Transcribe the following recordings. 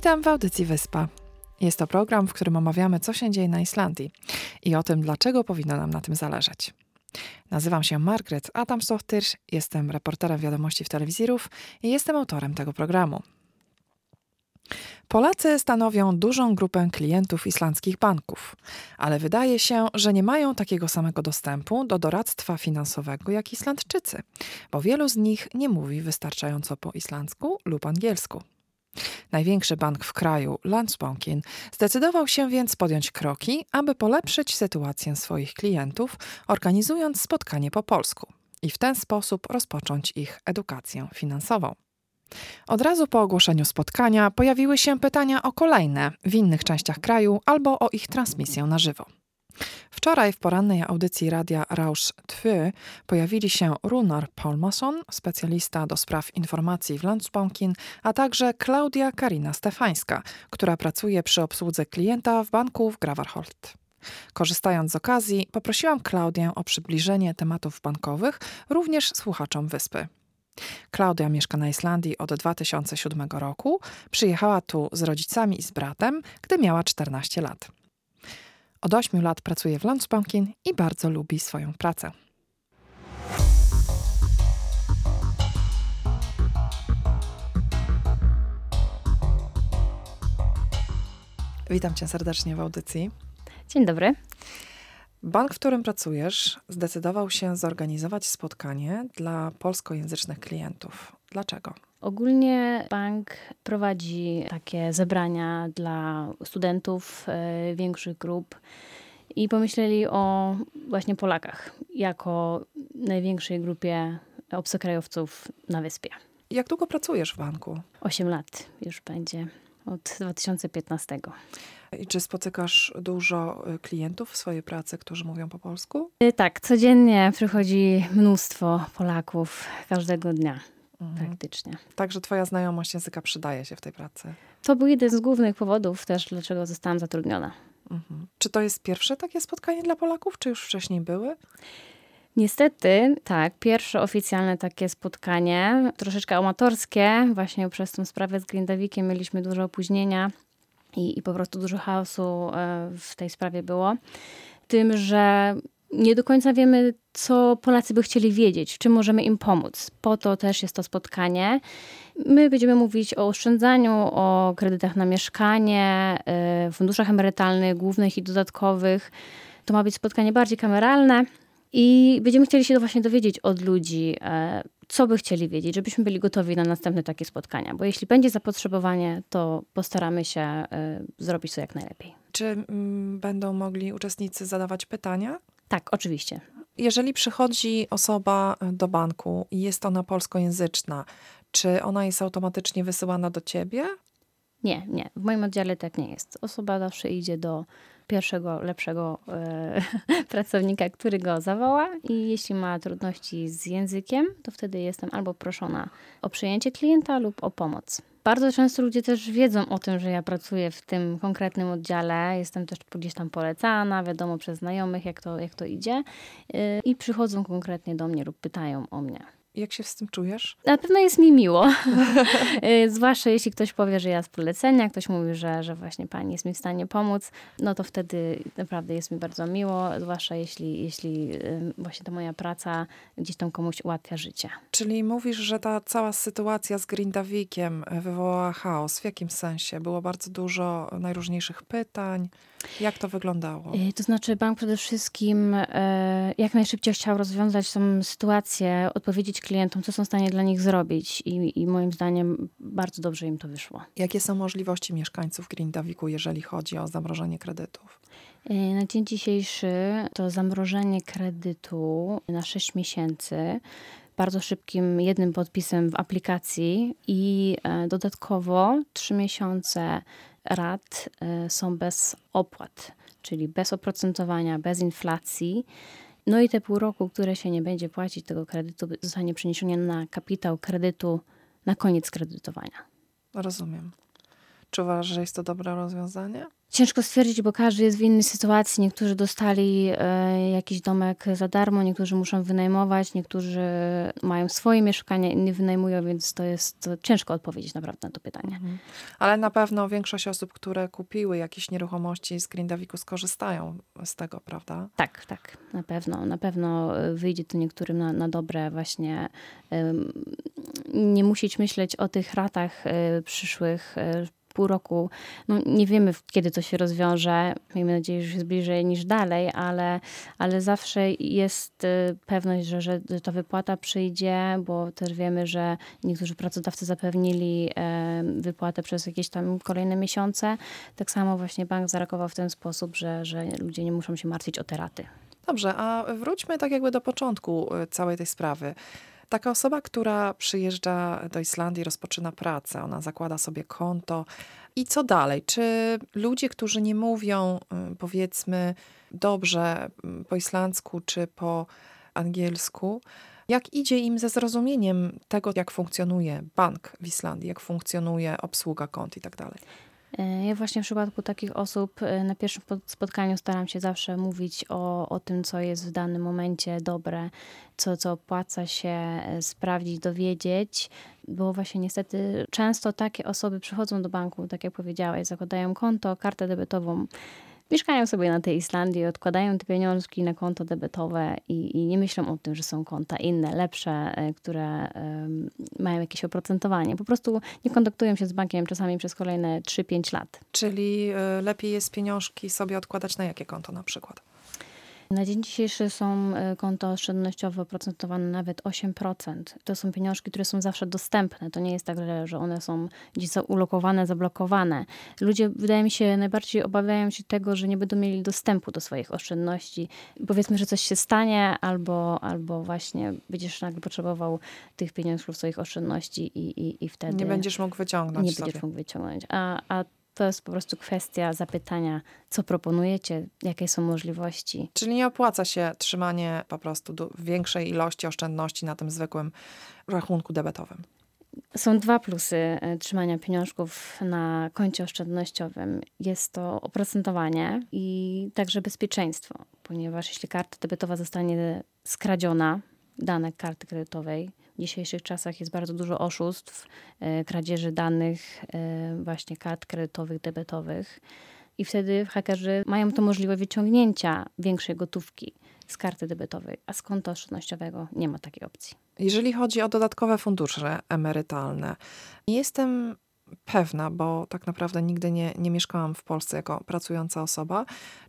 Witam w audycji Wyspa. Jest to program, w którym omawiamy, co się dzieje na Islandii i o tym, dlaczego powinno nam na tym zależeć. Nazywam się Margaret Adamsdottir, jestem reporterem wiadomości w telewizorów i jestem autorem tego programu. Polacy stanowią dużą grupę klientów islandzkich banków, ale wydaje się, że nie mają takiego samego dostępu do doradztwa finansowego jak Islandczycy, bo wielu z nich nie mówi wystarczająco po islandzku lub angielsku. Największy bank w kraju, Landsbanken, zdecydował się więc podjąć kroki, aby polepszyć sytuację swoich klientów, organizując spotkanie po polsku i w ten sposób rozpocząć ich edukację finansową. Od razu po ogłoszeniu spotkania pojawiły się pytania o kolejne w innych częściach kraju albo o ich transmisję na żywo. Wczoraj w porannej audycji radia Rausch 2 pojawili się Runar Palmason, specjalista do spraw informacji w Landsbankin, a także Klaudia Karina Stefańska, która pracuje przy obsłudze klienta w banku w Graverholt. Korzystając z okazji, poprosiłam Klaudię o przybliżenie tematów bankowych również słuchaczom wyspy. Klaudia mieszka na Islandii od 2007 roku. Przyjechała tu z rodzicami i z bratem, gdy miała 14 lat. Od 8 lat pracuje w Landsbanken i bardzo lubi swoją pracę. Witam cię serdecznie w audycji. Dzień dobry. Bank, w którym pracujesz, zdecydował się zorganizować spotkanie dla polskojęzycznych klientów. Dlaczego? Ogólnie bank prowadzi takie zebrania dla studentów y, większych grup i pomyśleli o właśnie Polakach jako największej grupie obcokrajowców na wyspie. Jak długo pracujesz w banku? Osiem lat już będzie, od 2015. I czy spotykasz dużo y, klientów w swojej pracy, którzy mówią po polsku? Y, tak, codziennie przychodzi mnóstwo Polaków każdego dnia. Mhm. Praktycznie. Także Twoja znajomość języka przydaje się w tej pracy. To był jeden z głównych powodów też, dlaczego zostałam zatrudniona. Mhm. Czy to jest pierwsze takie spotkanie dla Polaków, czy już wcześniej były? Niestety, tak, pierwsze oficjalne takie spotkanie, troszeczkę amatorskie, właśnie przez tą sprawę z Grindawikiem mieliśmy dużo opóźnienia i, i po prostu dużo chaosu e, w tej sprawie było. Tym, że nie do końca wiemy, co Polacy by chcieli wiedzieć, w czym możemy im pomóc. Po to też jest to spotkanie. My będziemy mówić o oszczędzaniu, o kredytach na mieszkanie, e, funduszach emerytalnych, głównych i dodatkowych. To ma być spotkanie bardziej kameralne. I będziemy chcieli się właśnie dowiedzieć od ludzi, e, co by chcieli wiedzieć, żebyśmy byli gotowi na następne takie spotkania. Bo jeśli będzie zapotrzebowanie, to postaramy się e, zrobić to jak najlepiej. Czy mm, będą mogli uczestnicy zadawać pytania? Tak, oczywiście. Jeżeli przychodzi osoba do banku i jest ona polskojęzyczna, czy ona jest automatycznie wysyłana do ciebie? Nie, nie. W moim oddziale tak nie jest. Osoba zawsze idzie do pierwszego, lepszego e, pracownika, który go zawoła i jeśli ma trudności z językiem, to wtedy jestem albo proszona o przyjęcie klienta lub o pomoc. Bardzo często ludzie też wiedzą o tym, że ja pracuję w tym konkretnym oddziale. Jestem też gdzieś tam polecana, wiadomo przez znajomych, jak to, jak to idzie. E, I przychodzą konkretnie do mnie lub pytają o mnie. Jak się z tym czujesz? Na pewno jest mi miło. Y, zwłaszcza jeśli ktoś powie, że ja z polecenia, ktoś mówi, że, że właśnie pani jest mi w stanie pomóc, no to wtedy naprawdę jest mi bardzo miło, zwłaszcza jeśli, jeśli y, właśnie ta moja praca gdzieś tam komuś ułatwia życie. Czyli mówisz, że ta cała sytuacja z Grindawikiem wywołała chaos. W jakim sensie? Było bardzo dużo najróżniejszych pytań. Jak to wyglądało? Y, to znaczy, bank przede wszystkim jak najszybciej chciał rozwiązać tą sytuację, odpowiedzieć klientom, co są w stanie dla nich zrobić i, i moim zdaniem bardzo dobrze im to wyszło. Jakie są możliwości mieszkańców Grindawiku, jeżeli chodzi o zamrożenie kredytów? Y, na dzień dzisiejszy to zamrożenie kredytu na 6 miesięcy bardzo szybkim jednym podpisem w aplikacji i e, dodatkowo 3 miesiące rat e, są bez opłat, czyli bez oprocentowania, bez inflacji. No i te pół roku, które się nie będzie płacić tego kredytu, zostanie przeniesione na kapitał kredytu na koniec kredytowania. Rozumiem. Czy uważasz, że jest to dobre rozwiązanie? Ciężko stwierdzić, bo każdy jest w innej sytuacji. Niektórzy dostali e, jakiś domek za darmo, niektórzy muszą wynajmować, niektórzy mają swoje mieszkania, inni wynajmują, więc to jest to ciężko odpowiedzieć naprawdę na to pytanie. Mhm. Ale na pewno większość osób, które kupiły jakieś nieruchomości z Grindaviku skorzystają z tego, prawda? Tak, tak, na pewno. Na pewno wyjdzie to niektórym na, na dobre właśnie. Nie musieć myśleć o tych ratach e, przyszłych, e, pół roku. No, nie wiemy, kiedy to się rozwiąże. Miejmy nadzieję, że jest bliżej niż dalej, ale, ale zawsze jest y, pewność, że, że ta wypłata przyjdzie, bo też wiemy, że niektórzy pracodawcy zapewnili wypłatę przez jakieś tam kolejne miesiące. Tak samo właśnie bank zareagował w ten sposób, że, że ludzie nie muszą się martwić o te raty. Dobrze, a wróćmy tak jakby do początku y, całej tej sprawy. Taka osoba, która przyjeżdża do Islandii, rozpoczyna pracę, ona zakłada sobie konto. I co dalej? Czy ludzie, którzy nie mówią, y, powiedzmy, dobrze mm, po islandzku czy po angielsku, jak idzie im ze zrozumieniem tego, jak funkcjonuje bank w Islandii, jak funkcjonuje obsługa kont i tak dalej? E, ja właśnie w przypadku takich osób e, na pierwszym spotkaniu staram się zawsze mówić o, o tym, co jest w danym momencie dobre, co, co opłaca się e, sprawdzić, dowiedzieć, bo właśnie niestety często takie osoby przychodzą do banku, tak jak powiedziałeś, zakładają konto, kartę debetową mieszkają sobie na tej Islandii, odkładają te pieniążki na konto debetowe i, i, nie myślą o tym, że są konta inne, lepsze, e, które mają jakieś oprocentowanie. Po prostu nie kontaktują się z bankiem czasami przez kolejne 3-5 lat. Czyli y, lepiej jest pieniążki sobie odkładać na jakie konto na przykład? Na dzień dzisiejszy są e, konta oszczędnościowe oprocentowane nawet 8%. To są pieniążki, które są zawsze dostępne. To nie jest tak, że one są gdzieś ulokowane, zablokowane. Ludzie, wydaje mi się, najbardziej obawiają się tego, że nie będą mieli dostępu do swoich oszczędności. Powiedzmy, że coś się stanie, albo, albo właśnie będziesz nagle potrzebował tych pieniążków swoich oszczędności i, i, i wtedy... Nie będziesz mógł wyciągnąć Nie sobie. będziesz mógł wyciągnąć. A, a to jest po prostu kwestia zapytania, co proponujecie, jakie są możliwości. Czyli nie opłaca się trzymanie po prostu większej ilości oszczędności na tym zwykłym rachunku debetowym. Są dwa plusy e, trzymania pieniążków na koncie oszczędnościowym. Jest to oprocentowanie i także bezpieczeństwo, ponieważ jeśli karta debetowa zostanie skradziona, dane karty kredytowej, dzisiejszych czasach jest bardzo dużo oszustw, e, kradzieży danych, e, właśnie kart kredytowych, debetowych. I wtedy hakerzy mają to możliwość wyciągnięcia większej gotówki z karty debetowej, a z konta oszczędnościowego nie ma takiej opcji. Jeżeli chodzi o dodatkowe fundusze emerytalne, jestem pewna, bo tak naprawdę nigdy nie, nie mieszkałam w Polsce jako pracująca osoba,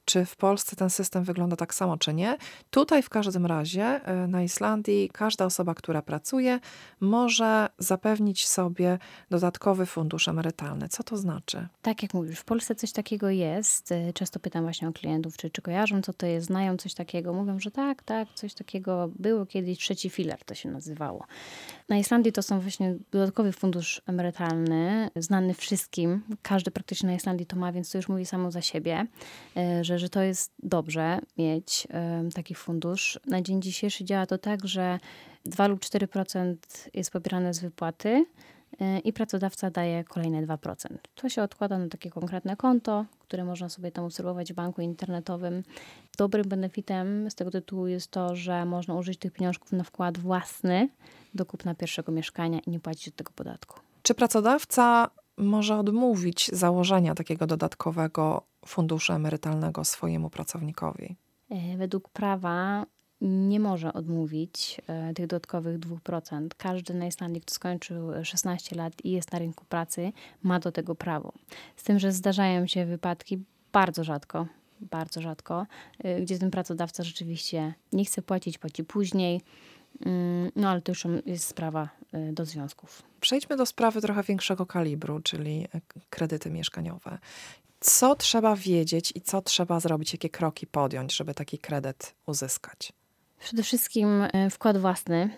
czy w Polsce ten system wygląda tak samo, czy nie. Tutaj w każdym razie e, na Islandii każda osoba, która pracuje, może zapewnić sobie dodatkowy fundusz emerytalny. Co to znaczy? Tak jak mówisz, w Polsce coś takiego jest. E, często pytam właśnie o klientów, czy, czy kojarzą, co to jest, znają coś takiego. Mówią, że tak, tak, coś takiego było kiedyś, trzeci filar to się nazywało. Na Islandii to są właśnie dodatkowy fundusz emerytalny, znany wszystkim. Każdy praktycznie na Islandii to ma, więc to już mówi samo za siebie, e, że, że to jest dobrze mieć taki fundusz. Na dzień dzisiejszy działa to tak, że 2 lub 4% jest pobierane z wypłaty i pracodawca daje kolejne 2%. To się odkłada na takie konkretne konto, które można sobie tam obserwować w banku internetowym. Dobrym benefitem z tego tytułu jest to, że można użyć tych pieniążków na wkład własny do kupna pierwszego mieszkania i nie płacić od tego podatku. Czy pracodawca może odmówić założenia takiego dodatkowego funduszu emerytalnego swojemu pracownikowi? E, według prawa nie może odmówić e, tych dodatkowych 2%. Każdy na Islandii, kto skończył 16 lat i jest na rynku pracy, ma do tego prawo. Z tym, że zdarzają się wypadki bardzo rzadko, bardzo rzadko, e, gdzie ten pracodawca rzeczywiście nie chce płacić, płaci później. Mm, no ale to już jest sprawa do związków. Przejdźmy do sprawy trochę większego kalibru, czyli kredyty mieszkaniowe. Co trzeba wiedzieć i co trzeba zrobić, jakie kroki podjąć, żeby taki kredyt uzyskać? Przede wszystkim e, wkład własny.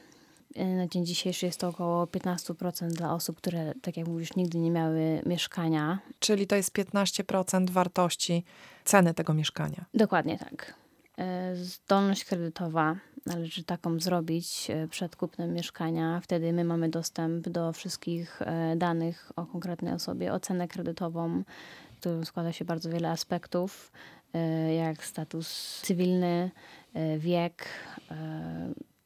E, na dzień dzisiejszy jest to około 15% dla osób, które, tak jak mówisz, nigdy nie miały mieszkania. Czyli to jest 15% wartości ceny tego mieszkania. Dokładnie tak. E, zdolność kredytowa należy taką zrobić przed kupnem mieszkania. Wtedy my mamy dostęp do wszystkich danych o konkretnej osobie, ocenę kredytową, którym składa się bardzo wiele aspektów, e, jak status cywilny, e, wiek,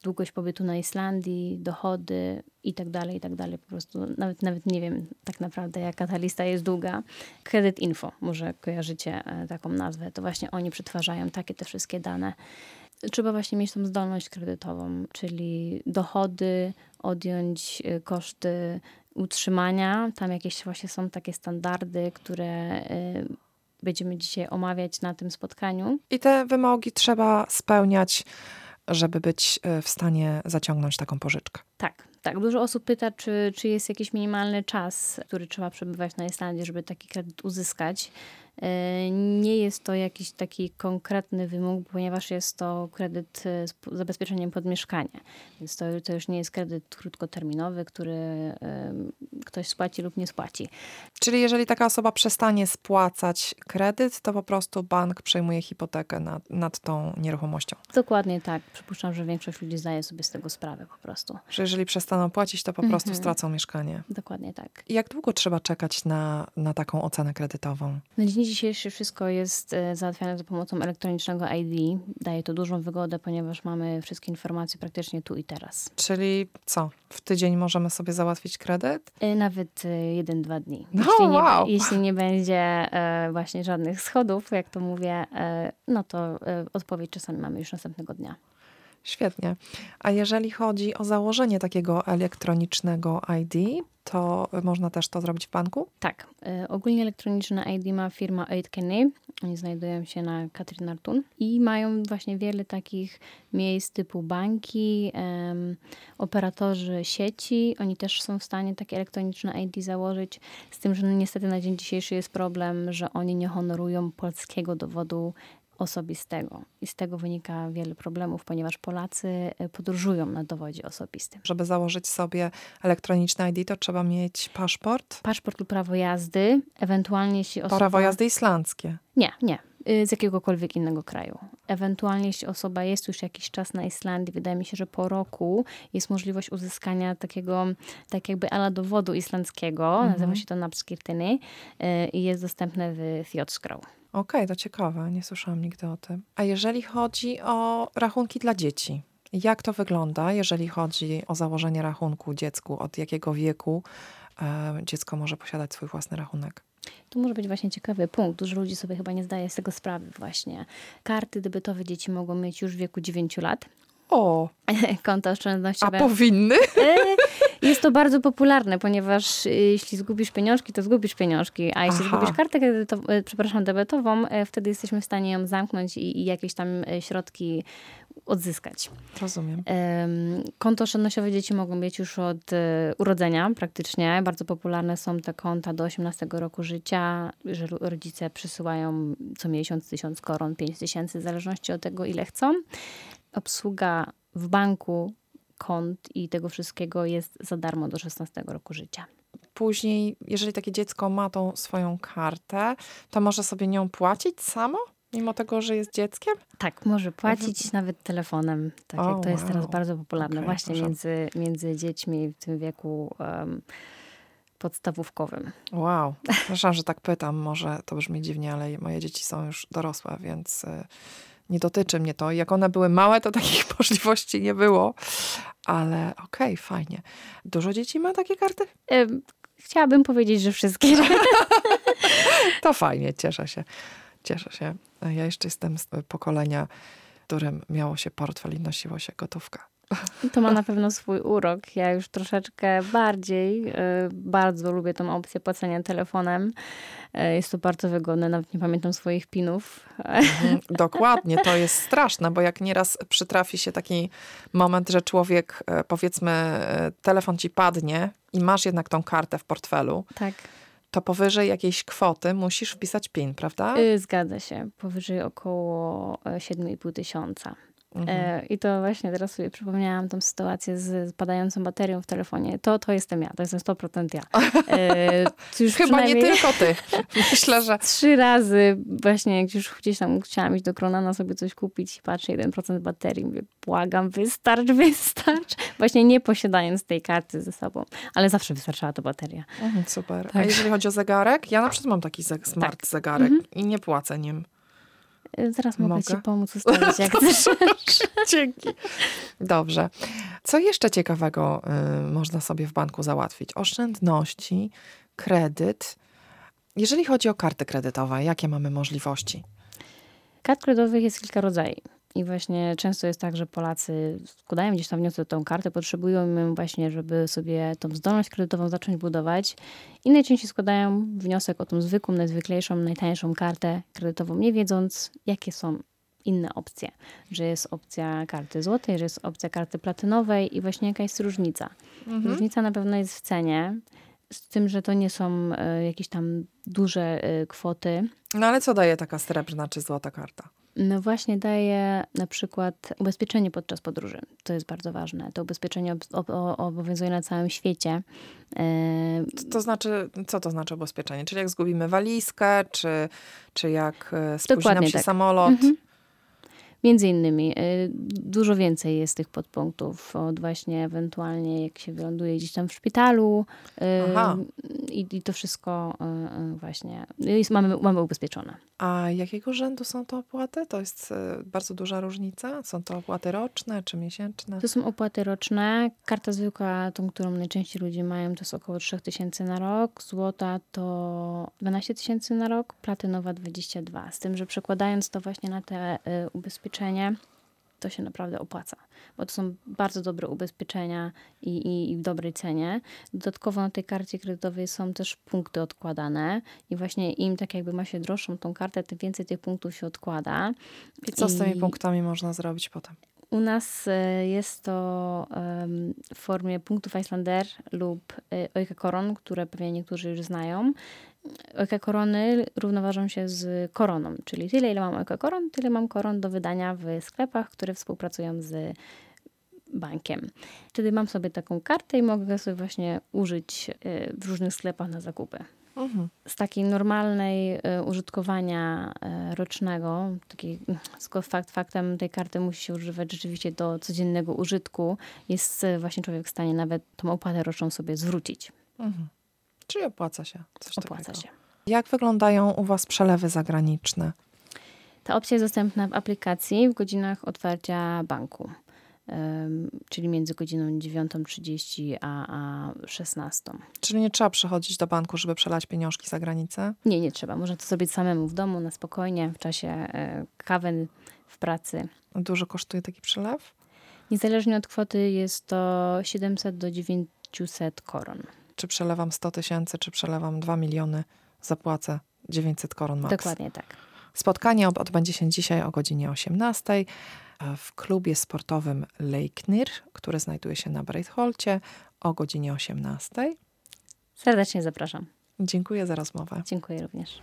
długość pobytu na Islandii, dochody i tak dalej, i tak dalej. Po prostu nawet, nawet nie wiem tak naprawdę, jaka ta lista jest długa. Credit Info, może kojarzycie taką nazwę. To właśnie oni przetwarzają takie te wszystkie dane. Trzeba właśnie mieć tą zdolność kredytową, czyli dochody, odjąć koszty utrzymania. Tam jakieś właśnie są takie standardy, które y, będziemy dzisiaj omawiać na tym spotkaniu. I te wymogi trzeba spełniać, żeby być y, w stanie zaciągnąć taką pożyczkę. Tak, tak. Dużo osób pyta, czy, czy jest jakiś minimalny czas, który trzeba przebywać na Islandii, żeby taki kredyt uzyskać. E, nie jest to jakiś taki konkretny wymóg, ponieważ jest to kredyt z zabezpieczeniem pod mieszkanie. Więc to, to już nie jest kredyt krótkoterminowy, który ktoś spłaci lub nie spłaci. Czyli jeżeli taka osoba przestanie spłacać kredyt, to po prostu bank przejmuje hipotekę nad, nad tą nieruchomością. Dokładnie tak. Przypuszczam, że większość ludzi zdaje sobie z tego sprawę po prostu. Że jeżeli przestaną płacić, to po prostu mhm. stracą mieszkanie. Dokładnie tak. I jak długo trzeba czekać na, na taką ocenę kredytową? Na dzień dzisiejszy wszystko jest e, załatwiane za pomocą elektronicznego ID. Daje to dużą wygodę, ponieważ mamy wszystkie informacje praktycznie tu i teraz. Czyli co? W tydzień możemy sobie załatwić kredyt? E, nawet e, jeden, dwa dni. No, jeśli, wow. nie, jeśli nie będzie właśnie żadnych schodów, jak to mówię, no to odpowiedź czasami mamy już następnego dnia. Świetnie. A jeżeli chodzi o założenie takiego elektronicznego ID, to można też to zrobić w banku? Tak. Y, ogólnie elektroniczne ID ma firma 8Kenny. Oni znajdują się na Katrin Artun i mają właśnie wiele takich miejsc typu banki, um, operatorzy sieci. Oni też są w stanie takie elektroniczne ID założyć, z tym, że niestety na dzień dzisiejszy jest problem, że oni nie honorują polskiego dowodu osobistego. I z tego wynika wiele problemów, ponieważ Polacy e, podróżują na dowodzie osobistym. Żeby założyć sobie elektroniczne ID, to trzeba mieć paszport? Paszport lub prawo jazdy, ewentualnie jeśli osoba... Prawo jazdy islandzkie? Nie, nie. Y, z jakiegokolwiek innego kraju. Ewentualnie, jeśli osoba jest już jakiś czas na Islandii, wydaje mi się, że po roku jest możliwość uzyskania takiego, tak jakby ala dowodu islandzkiego, mhm. nazywa się to Napskirtyny y, i jest dostępne w Thiotskrau. Okej, okay, to ciekawe, nie słyszałam nigdy o tym. A jeżeli chodzi o rachunki dla dzieci, jak to wygląda, jeżeli chodzi o założenie rachunku dziecku? Od jakiego wieku e, dziecko może posiadać swój własny rachunek? To może być właśnie ciekawy punkt. Dużo ludzi sobie chyba nie zdaje z tego sprawy właśnie. Karty debetowe dzieci mogą mieć już w wieku 9 lat. O! Konto oszczędnościowe. A powinny? Jest to bardzo popularne, ponieważ y, jeśli zgubisz pieniążki, to zgubisz pieniążki, a jeśli Aha. zgubisz kartę kredytową, y, przepraszam, debetową, y, wtedy jesteśmy w stanie ją zamknąć i, i jakieś tam środki odzyskać. Rozumiem. Konto oszczędnościowe dzieci mogą mieć już od urodzenia praktycznie. Bardzo popularne są te konta do 18 roku życia, że rodzice przysyłają co miesiąc tysiąc koron, pięć tysięcy, w zależności od tego, ile chcą. Obsługa w banku kont i tego wszystkiego jest za darmo do 16 roku życia. Później, jeżeli takie dziecko ma tą swoją kartę, to może sobie nią płacić samo? Mimo tego, że jest dzieckiem? Tak, może płacić nawet telefonem. Tak jak to jest teraz bardzo popularne okay, właśnie między, między dziećmi w tym wieku um, podstawówkowym. Wow. Przepraszam, że tak pytam. Może to brzmi dziwnie, ale moje dzieci są już dorosłe, więc y, nie dotyczy mnie to. Jak one były małe, to takich możliwości nie było. Ale okej, okay, fajnie. Dużo dzieci ma takie karty? Chciałabym powiedzieć, że wszystkie. to fajnie, cieszę się. Cieszę się. Ja jeszcze jestem z pokolenia, w którym miało się portfel i nosiło się gotówka. To ma na pewno swój urok. Ja już troszeczkę bardziej, y, bardzo lubię tą opcję płacenia telefonem. Y, jest to bardzo wygodne, nawet nie pamiętam swoich pinów. Mhm, dokładnie, to jest straszne, bo jak nieraz przytrafi się taki moment, że człowiek, y, powiedzmy, telefon ci padnie i masz jednak tą kartę w portfelu. Tak to powyżej jakiejś kwoty musisz wpisać PIN, prawda? Zgadza się. Powyżej około 7,5 tysiąca. Mhm. E, I to właśnie teraz sobie przypomniałam tą sytuację z padającą baterią w telefonie. To, to jestem ja, to jestem 100% ja. E, już Chyba nie tylko ty. Myślę, że... Trzy razy właśnie, jak już gdzieś tam chciałam iść do Kronana sobie coś kupić i patrzę, 1% baterii. Mówię, błagam, wystarcz, wystarcz. Właśnie nie posiadając tej karty ze sobą. Ale zawsze wystarczała to bateria. Mhm, super. Tak. A jeżeli chodzi o zegarek? Ja na przykład mam taki smart tak. zegarek mhm. i nie płacę nim. Zaraz mogę, mogę? ci pomóc ustawić, jak chcesz. Dzięki. Dobrze. Co jeszcze ciekawego y, można sobie w banku załatwić? Oszczędności, kredyt. Jeżeli chodzi o karty kredytowe, jakie mamy możliwości? Kart kredytowych jest kilka rodzajów. I właśnie często jest tak, że Polacy składają gdzieś tam wniosek o tą kartę, potrzebują ją właśnie, żeby sobie tą zdolność kredytową zacząć budować i najczęściej składają wniosek o tą zwykłą, najzwyklejszą, najtańszą kartę kredytową, nie wiedząc, jakie są inne opcje. Że jest opcja karty złotej, że jest opcja karty platynowej i właśnie jaka jest różnica. Mhm. Różnica na pewno jest w cenie, z tym, że to nie są y, jakieś tam duże y, kwoty. No ale co daje taka srebrna czy złota karta? No właśnie daje na przykład ubezpieczenie podczas podróży. To jest bardzo ważne. To ubezpieczenie ob obowiązuje na całym świecie. To, to, znaczy, co to znaczy ubezpieczenie? Czyli jak zgubimy walizkę, czy, czy jak e, spóźni nam się tak. samolot? Mhm. Między innymi y, dużo więcej jest tych podpunktów od właśnie ewentualnie jak się wyląduje gdzieś tam w szpitalu y, i, i, to wszystko y, właśnie jest, mamy, mamy ubezpieczone. A jakiego rzędu są to opłaty? To jest bardzo duża różnica? Są to opłaty roczne czy miesięczne? To są opłaty roczne. Karta zwykła, tą, którą najczęściej ludzie mają, to jest około 3000 na rok. Złota to 12 tysięcy na rok, platynowa 22. Z tym, że przekładając to właśnie na te ubezpieczenia ubezpieczenie, to się naprawdę opłaca, bo to są bardzo dobre ubezpieczenia i, i, i, w dobrej cenie. Dodatkowo na tej karcie kredytowej są też punkty odkładane i właśnie im tak jakby ma się droższą tą kartę, tym więcej tych punktów się odkłada. I co I... z tymi punktami można zrobić potem? U nas e, jest to w formie punktów Icelander lub e, Oika Koron, które pewnie niektórzy już znają. Oika Korony równoważą się z koroną, czyli tyle ile mam Oika Koron, tyle mam koron do wydania w sklepach, które współpracują z bankiem. Wtedy mam sobie taką kartę i mogę sobie właśnie użyć e, w różnych sklepach na zakupy. Mhm. Z takiej normalnej y, użytkowania y, rocznego, taki, fakt faktem tej karty musi się używać rzeczywiście do codziennego użytku, jest y, właśnie człowiek w stanie nawet tą opłatę roczną sobie zwrócić. Mhm. Czyli opłaca się. Coś opłaca takiego. się. Jak wyglądają u Was przelewy zagraniczne? Ta opcja jest dostępna w aplikacji w godzinach otwarcia banku czyli między godziną 9.30 a, a 16. Czyli nie trzeba przychodzić do banku, żeby przelać pieniążki za granicę? Nie, nie trzeba. Można to zrobić samemu w domu, na spokojnie, w czasie e, kawy, w pracy. Dużo kosztuje taki przelew? Niezależnie od kwoty jest to 700 do 900 koron. Czy przelewam 100 tysięcy, czy przelewam 2 miliony, zapłacę 900 koron max. Dokładnie tak. Spotkanie odbędzie się dzisiaj o godzinie 18 w klubie sportowym Leiknir, który znajduje się na Breitholcie o godzinie 18. Serdecznie zapraszam. Dziękuję za rozmowę. Dziękuję również.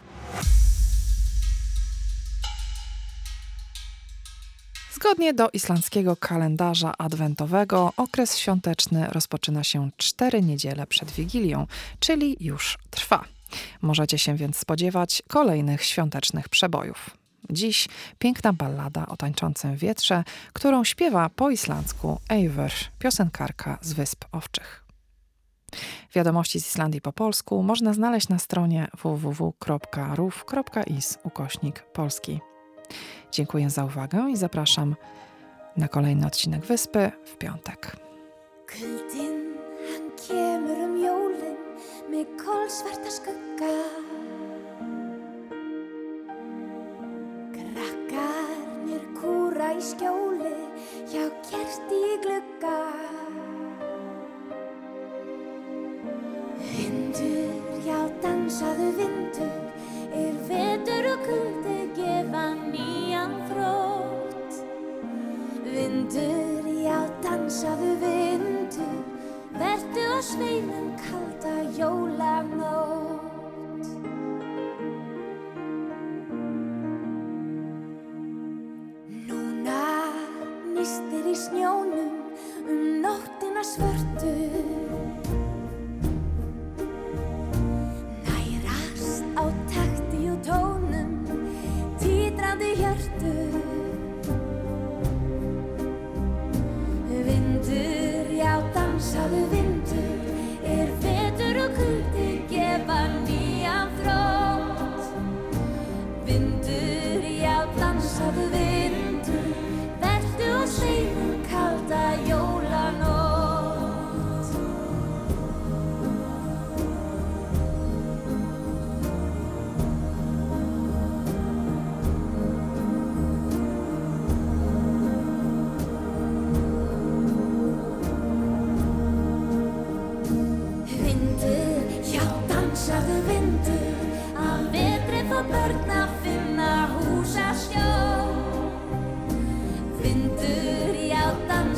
Zgodnie do islandzkiego kalendarza adwentowego okres świąteczny rozpoczyna się cztery niedziele przed Wigilią, czyli już trwa. Możecie się więc spodziewać kolejnych świątecznych przebojów. Dziś piękna ballada o tańczącym wietrze, którą śpiewa po islandzku Eivor, piosenkarka z Wysp Owczych. Wiadomości z Islandii po polsku można znaleźć na stronie www.ruf.is ukośnik polski. Dziękuję za uwagę i zapraszam na kolejny odcinek Wyspy w piątek. Í skjóli hjá kerti í glugga Vindur, já dansaðu vindur er vetur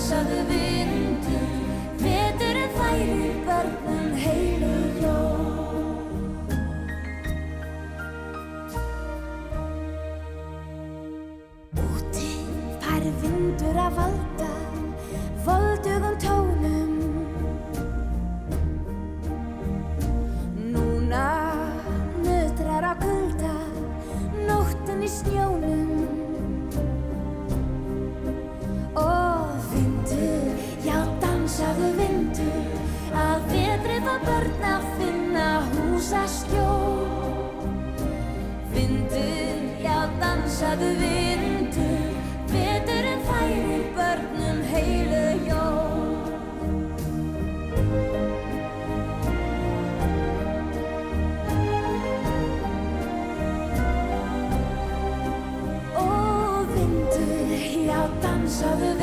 blessaðu vinn blessaðu vindur veturinn færi börnum heilu jól. Og vindur já dansaðu